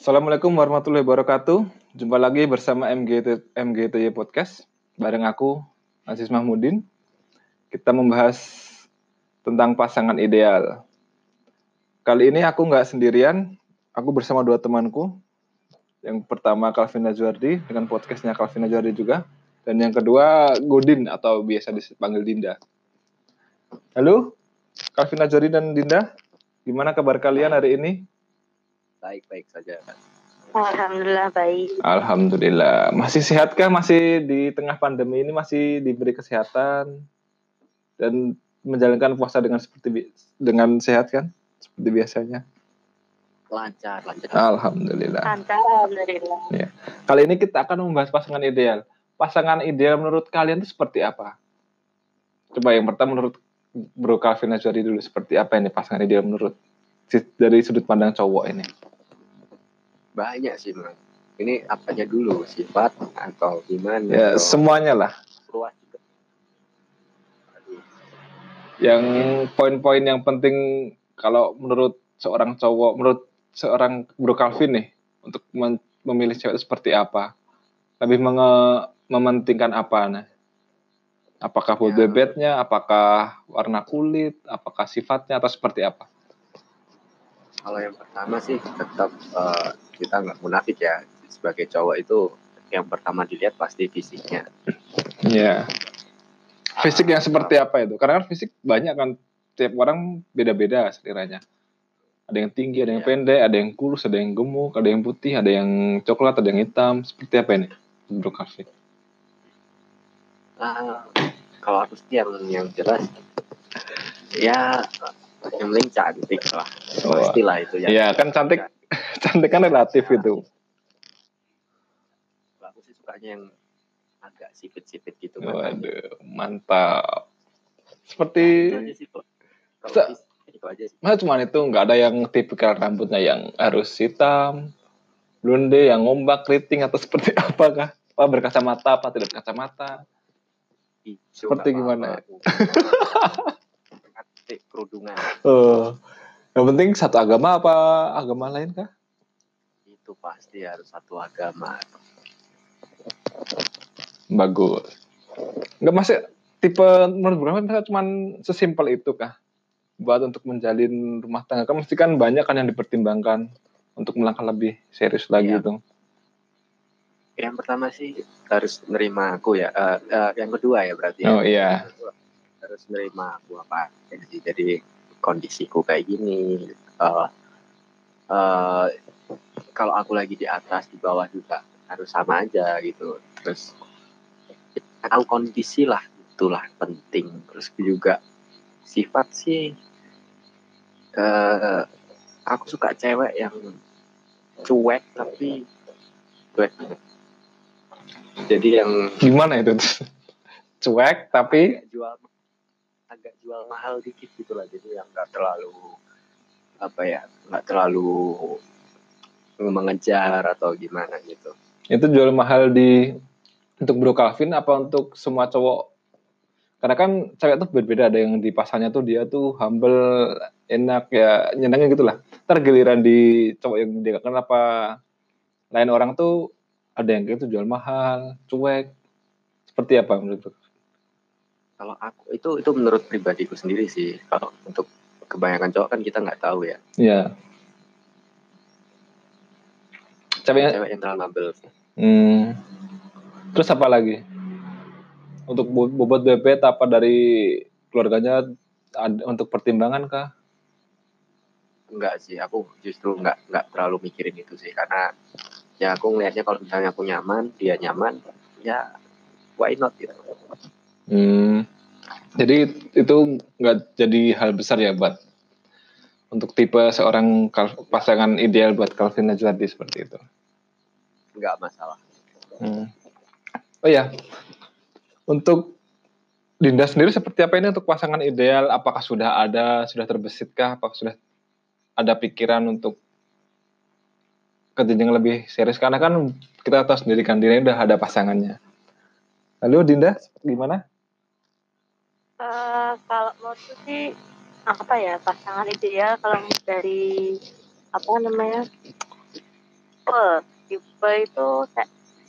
Assalamualaikum warahmatullahi wabarakatuh. Jumpa lagi bersama MGT, MGTY Podcast. Bareng aku, Aziz Mahmudin. Kita membahas tentang pasangan ideal. Kali ini aku nggak sendirian, aku bersama dua temanku. Yang pertama Calvin Najwardi dengan podcastnya Calvin Najwardi juga. Dan yang kedua Godin atau biasa dipanggil Dinda. Halo, Calvin Najwardi dan Dinda. Gimana kabar kalian hari ini? Baik-baik saja. Alhamdulillah baik. Alhamdulillah. Masih sehatkah? Masih di tengah pandemi ini masih diberi kesehatan dan menjalankan puasa dengan seperti dengan sehat kan? Seperti biasanya. Lancar, lancar. Alhamdulillah. Lancar, alhamdulillah. Ya. Kali ini kita akan membahas pasangan ideal. Pasangan ideal menurut kalian itu seperti apa? Coba yang pertama menurut Bro Calvin Azwari dulu seperti apa ini pasangan ideal menurut dari sudut pandang cowok ini? Banyak sih, Bang. Ini apanya dulu, sifat atau gimana? Ya, atau semuanya lah. luas Yang poin-poin yang penting kalau menurut seorang cowok, menurut seorang Bro Calvin nih, untuk memilih cewek itu seperti apa? Lebih menge- mementingkan apa? Nah? Apakah full Ya. bebetnya, apakah warna kulit, apakah sifatnya, atau seperti apa? Kalau yang pertama sih tetap eh, kita nggak munafik ya. Sebagai cowok itu yang pertama dilihat pasti fisiknya. Iya. Fisik yang seperti apa itu? Karena kan fisik banyak kan, tiap orang beda-beda seliranya. Ada yang tinggi, ada yang Iya. pendek, ada yang kurus, ada yang gemuk, ada yang putih, ada yang coklat, ada yang hitam. Seperti apa ini, Bro Calvin? Ah, kalau aku sih yang yang jelas ya yang penting cantik lah. Oh. Pastilah itu ya. Iya, kan cantik, cantik kan relatif itu. Kalau Aku sih sukanya yang agak sipit-sipit gitu. Waduh, mantap. Itu Seperti, Se- fisik, itu aja sih. masa cuma itu nggak ada yang tipikal rambutnya yang harus hitam, blonde, yang ngombak, keriting, atau seperti apakah? Apa berkacamata, apa tidak berkacamata? Hijau Seperti gimana ya? Cantik, kerudungan Oh, yang penting satu agama apa agama lain kah? itu pasti harus satu agama. Bagus. Enggak masih tipe menurut berapa misalnya cuman sesimpel itu kah? Buat untuk menjalin rumah tangga kan mesti kan banyak kan yang dipertimbangkan untuk melangkah lebih serius lagi Iya. itu. Yang pertama sih harus nerima aku ya. Eh, eh, yang kedua ya berarti. ya. Oh iya. Yang kedua, harus nerima aku apa sih. Jadi kondisiku kayak gini. eh eh, kalau aku lagi di atas di bawah juga harus sama aja gitu. Terus tahu kondisi lah itulah penting. Terus juga sifat sih. eh aku suka cewek yang cuek tapi cuek jadi yang Gimana itu? Cuek tapi jual agak jual mahal dikit gitu lah jadi yang nggak terlalu apa ya nggak terlalu mengejar atau gimana gitu itu jual mahal di untuk Bro Calvin apa untuk semua cowok? Karena kan cewek tuh berbeda, ada yang di pasarnya tuh dia tuh humble, enak ya, nyenengin gitu lah. Ntar giliran di cowok yang dia kenapa lain orang tuh ada yang gitu jual mahal, cuek. Seperti apa menurut? Kalau aku itu itu menurut pribadiku sendiri sih kalau untuk kebanyakan cowok kan kita nggak tahu ya Iya. Ceweknya cewek yang terlalu humble Hmm. Terus apa lagi? Untuk bo- bobot bebet apa dari keluarganya ada untuk pertimbangan kah? enggak sih aku justru nggak nggak terlalu mikirin itu sih karena ya aku ngelihatnya kalau misalnya aku nyaman dia nyaman ya why not gitu Hmm. Jadi itu nggak jadi hal besar ya buat untuk tipe seorang pasangan ideal buat Calvin Najwardi seperti itu. nggak masalah Hmm. Oh ya, untuk Dinda sendiri seperti apa ini untuk pasangan ideal? Apakah sudah ada, sudah terbesitkah? Apakah sudah ada pikiran untuk ke jenjang lebih serius? Karena kan kita tahu sendiri kan Dinda udah ada pasangannya. Lalu Dinda gimana? Kalau menurutku sih apa ya pasangan ideal kalau dari apa namanya tipe tipe itu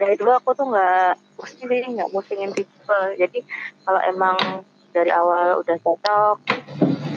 dari dulu aku tuh nggak pusing sih nggak musingin tipe jadi kalau emang dari awal udah cocok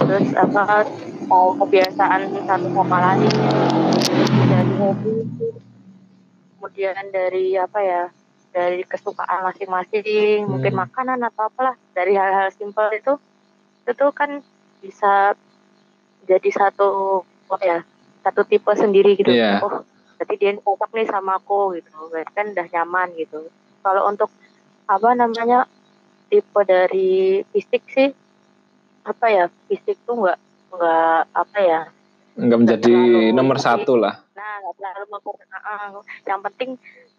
terus apa tahu kebiasaan satu sama lain dari hobi kemudian dari apa ya dari kesukaan masing-masing mungkin Hmm. makanan atau apalah dari hal-hal simpel itu itu tuh kan bisa jadi satu apa ya satu tipe sendiri gitu Iya. oh berarti dia cocok nih sama aku gitu berarti kan udah nyaman gitu kalau untuk apa namanya tipe dari fisik sih apa ya fisik tuh nggak nggak apa ya Nggak menjadi terlalu nomor satu lah. nah nggak terlalu yang penting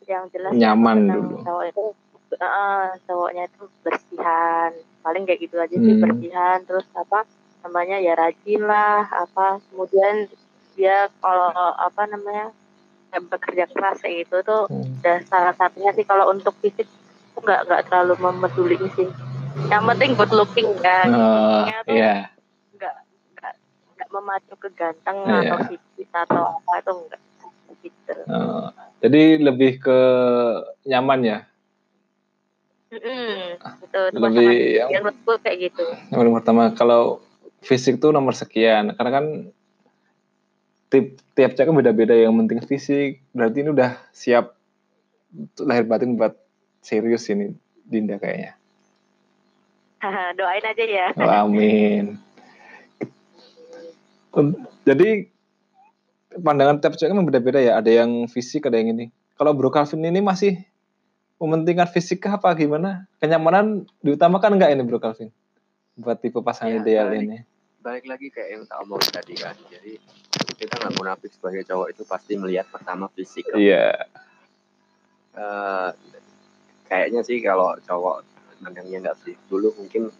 yang jelas Nyaman dulu. cowok itu ah, cowoknya itu bersihan paling kayak gitu aja sih Hmm. bersihan terus apa namanya ya rajin lah apa kemudian dia kalau apa namanya ya bekerja keras kayak gitu tuh Hmm. udah salah satunya sih kalau untuk fisik nggak nggak terlalu memeduli sih yang penting good looking kan Lookingnya tuh iya. nggak nggak nggak memacu ke ganteng Iya. atau fisik atau apa itu enggak gitu Oh, jadi lebih ke nyaman ya. Gitu itu Lebih yang- yang menurutku kayak gitu Yang paling pertama kalau fisik tuh nomor sekian. Karena kan tip, tiap cewek kan beda-beda yang penting fisik. Berarti ini udah siap untuk lahir batin buat serius ini Dinda kayaknya. doain aja ya Oh, amin. Jadi pandangan tiap cewek kan beda-beda ya. Ada yang fisik, ada yang ini. Kalau Bro Calvin ini masih mementingkan fisik kah apa gimana? Kenyamanan diutamakan nggak ini Bro Calvin? Buat tipe pasangan Ya, ideal balik. ini. balik lagi kayak yang tak omongin tadi kan jadi kita nggak munafik sebagai cowok itu pasti melihat pertama fisik Iya. Eh, kayaknya sih kalau cowok mandangnya nggak sih dulu mungkin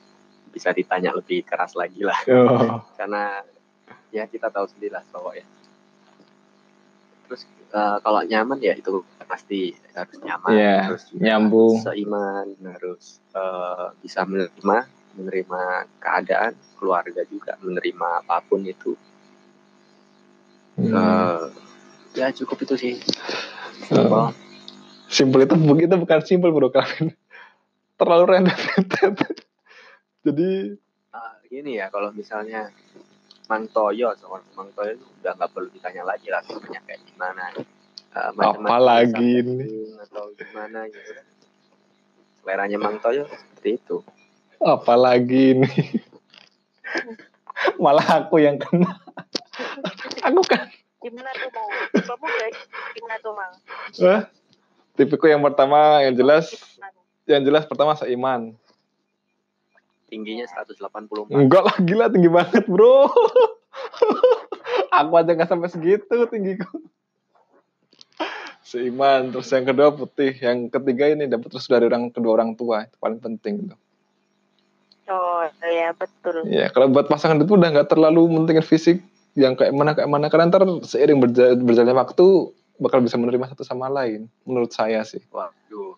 bisa ditanya lebih keras lagi lah Oh. karena ya kita tahu sendiri lah cowok ya terus eh, kalau nyaman ya itu pasti harus nyaman harus juga nyambung. seiman harus eh, bisa menerima menerima keadaan keluarga juga menerima apa pun itu Hmm. Eh, ya cukup itu sih Oh. Simpel itu begitu bukan simpel Bro Calvin. Terlalu rendah Jadi Ah, gini ya kalau misalnya Mang Toyo seorang Mang Toyo itu udah nggak perlu ditanya lagi lah sebenarnya kayak gimana. Ah, macam-macam Apalagi ini. atau gimana gitu. Seleranya Mang Toyo seperti itu. Apalagi ini? Malah aku yang kena. Aku kan gimana tuh mau kamu guys gimana tuh mang? Eh, tipiku yang pertama yang jelas yang jelas pertama seiman tingginya 184 enggak lah gila tinggi banget bro. Aku aja nggak sampai segitu tinggiku. Seiman terus yang kedua putih. Yang ketiga ini dapat terus dari orang kedua orang tua. Itu paling penting gitu. oh iya betul. Ya, kalau buat pasangan itu udah nggak terlalu mentingin fisik. Yang kayak mana kayak mana. Karena ntar seiring berja- berjalannya waktu bakal bisa menerima satu sama lain. Menurut saya sih. waduh.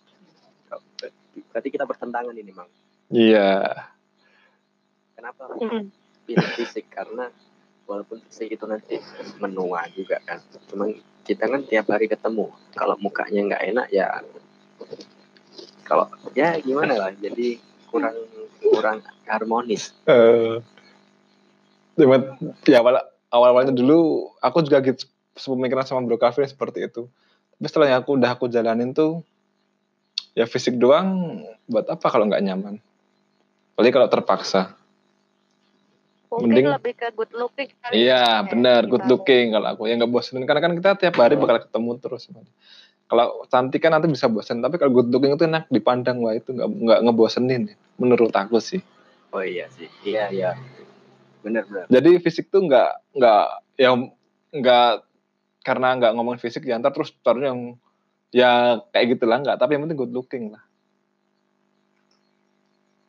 Berarti kita bertentangan ini Mang. Iya. Kenapa Mm. pilih fisik karena walaupun fisik itu nanti menua juga kan cuman kita kan tiap hari ketemu kalau mukanya nggak enak ya kalau ya gimana lah jadi kurang kurang harmonis Eh, cuman ya awal awal awalnya dulu aku juga gitu sepemikiran sama Bro Calvin seperti itu. Tapi setelah yang aku udah aku jalanin tuh ya fisik doang buat apa kalau nggak nyaman? Apalagi kalau terpaksa. Mungkin Mending- lebih ke good looking kali Iya, ya, benar, good dibanding- looking kalau aku. Ya nggak bosenin karena kan kita tiap hari bakal ketemu terus. Kalau cantik kan nanti bisa bosen, tapi kalau good looking itu enak dipandang, wah itu nggak nggak ngebosenin, ya, menurut aku sih. oh iya sih iya iya benar benar Jadi fisik tuh nggak nggak yang nggak karena nggak ngomong fisik ya ntar terus taruhnya yang ya kayak gitulah nggak, tapi yang penting good looking lah.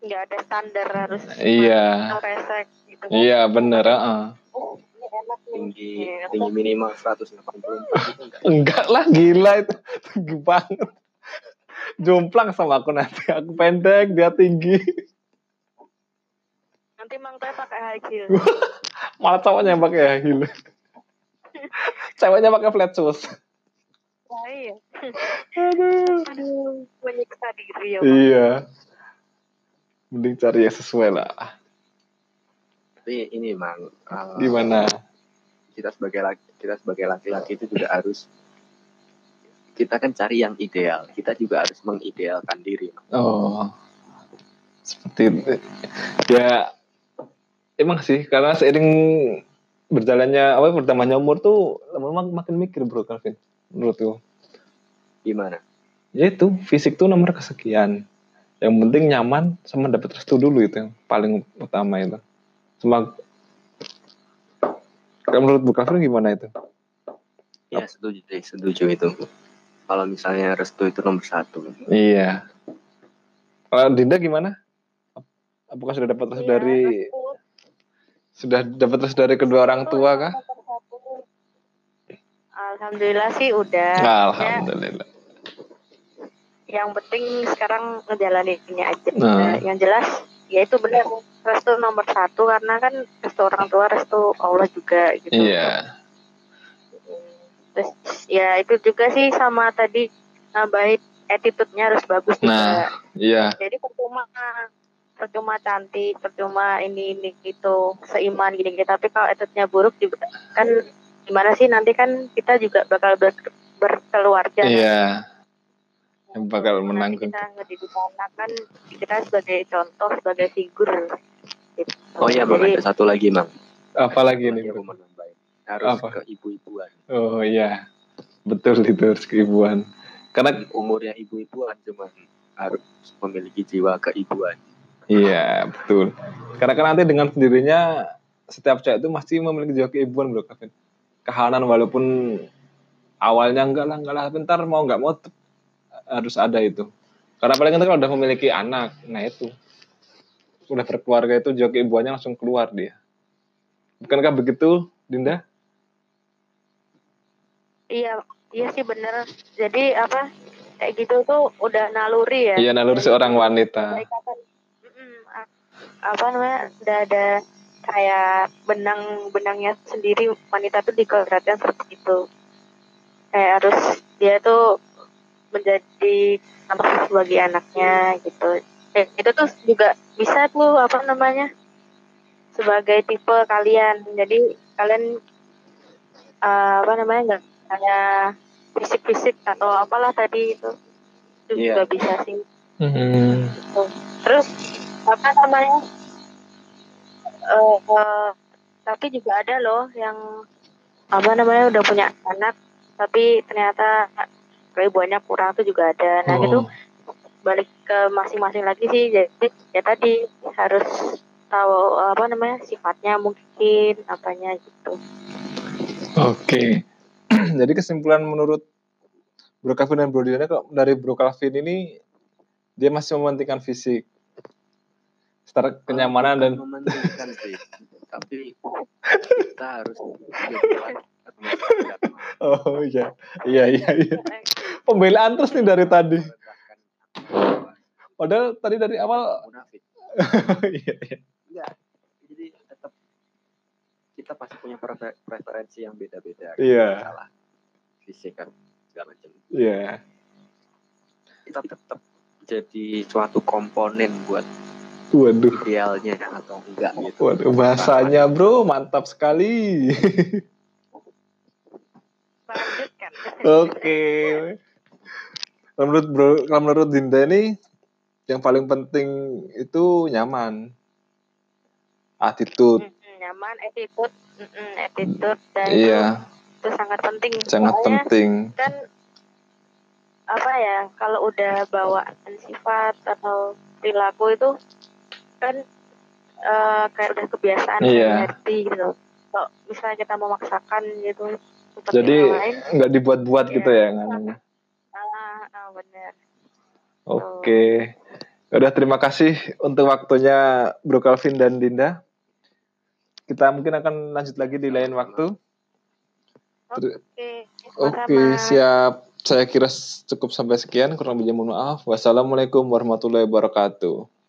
Nggak ada standar harus Iya. resek gitu kan. Iya bener, heeh. oh ini enak nih tinggi Iya, tinggi minimal 184 itu enggak Enggak lah, gila itu tinggi banget. Jomplang sama aku nanti, aku pendek, dia tinggi. nanti mang teh pakai high heel malah cowoknya yang pakai high heel ceweknya pakai flat shoes Aduh. Aduh, menyiksa diri ya. Iya. Mending cari yang sesuai lah. Tapi ini mang uh, Gimana? kita sebagai laki kita sebagai laki-laki itu juga harus kita kan cari yang ideal. Kita juga harus mengidealkan diri. Oh. Seperti itu. Ya emang sih karena seiring berjalannya apa bertambahnya umur tuh lama-lama makin mikir bro Calvin menurutku. Gimana? Ya itu fisik tuh nomor kesekian. Yang penting nyaman sama dapat restu dulu itu yang paling utama itu. Cuma kalau menurut Bu Calvin gimana itu? Ya setuju deh, setuju itu. Kalau misalnya restu itu nomor satu. Iya. Kalau Dinda gimana? Apakah sudah dapat restu Iya, dari aku sudah dapat restu dari kedua orang tua kah? Alhamdulillah sih udah. Ya, Alhamdulillah. Yang penting sekarang ngejalaninnya aja. Nah. Nah, yang jelas ya itu benar restu nomor satu karena kan restu orang tua restu Allah juga gitu. Iya. Terus ya itu juga sih sama tadi nambahin attitude-nya harus bagus juga. Nah, iya. Jadi percuma percuma cantik, percuma ini ini gitu, seiman gini gini. Tapi kalau attitude-nya buruk juga kan gimana sih nanti kan kita juga bakal ber- berkeluarga. Iya. Yang bakal menanggung. kita ngedidik anak kan kita sebagai contoh, sebagai figur. Gitu. Oh iya, Jadi, ada satu lagi, Mang. Apalagi nih? Lagi bro? aku mau nambahin. Harus Apa? ke ibu-ibuan. Oh iya. Betul itu harus keibuan. Karena Umurnya ibu-ibuan cuma harus memiliki jiwa keibuan. iya, betul. Karena kan nanti dengan sendirinya setiap cewek itu pasti memiliki jiwa keibuan, Bro Kevin. Kehanan walaupun awalnya enggak lah, enggak lah, bentar mau enggak mau harus ada itu. Karena paling kan kalau udah memiliki anak, nah itu. Udah berkeluarga itu jiwa keibuannya langsung keluar dia. Bukankah begitu, Dinda? iya, iya sih bener. Jadi apa kayak gitu tuh udah naluri ya. Iya, naluri seorang wanita. Ada ikatan, mm-mm, a- apa namanya? Udah ada kayak benang-benangnya sendiri wanita tuh dikodratan seperti itu. Kayak harus dia tuh menjadi contoh sebagai anaknya gitu. Eh, itu tuh juga bisa tuh apa namanya? sebagai tipe kalian. Jadi kalian eh, apa namanya nggak kayak fisik-fisik atau apalah tadi itu itu Iya. juga bisa sih. Hmm. Terus apa namanya? Eh, eh, tapi juga ada loh yang apa namanya udah punya anak tapi ternyata keibuannya kurang tuh juga ada. Nah gitu Oh. balik ke masing-masing lagi sih. Jadi ya tadi harus tahu apa namanya sifatnya mungkin apanya gitu. Oke. Jadi kesimpulan menurut Bro Calvin dan Bro Diana kok dari Bro Calvin ini dia masih mementingkan fisik. Secara kenyamanan dan mementingkan sih. Tapi kita harus oh iya. Iya iya iya. Pembelaan terus nih dari tadi. Padahal tadi dari awal munafik. iya iya. Enggak. Jadi tetap kita pasti punya prefer- preferensi yang beda-beda. Iya. Salah fisik kan segala macam. Iya. Kita tetap jadi suatu komponen buat Waduh. idealnya atau enggak gitu. Waduh bahasanya Bro mantap sekali. Lanjutkan. Oke. Kalau menurut Bro, kalau menurut Dinda ini yang paling penting itu nyaman. Attitude. Mm-mm, nyaman, attitude, mm-mm, attitude dan Iya, itu sangat penting. sangat Soalnya penting. kan apa ya kalau udah bawaan sifat atau perilaku itu kan eh, kayak udah kebiasaan Iya. ngerti gitu. Kalau misalnya kita memaksakan gitu Jadi nggak dibuat-buat Iya. gitu ya nganunya. Ah, ah, bener. Oke. Udah terima kasih untuk waktunya Bro Calvin dan Dinda. Kita mungkin akan lanjut lagi di lain waktu. Oke, Oke, sama-sama. siap. Saya kira cukup sampai sekian. Kurang lebihnya mohon maaf. Wassalamualaikum warahmatullahi wabarakatuh.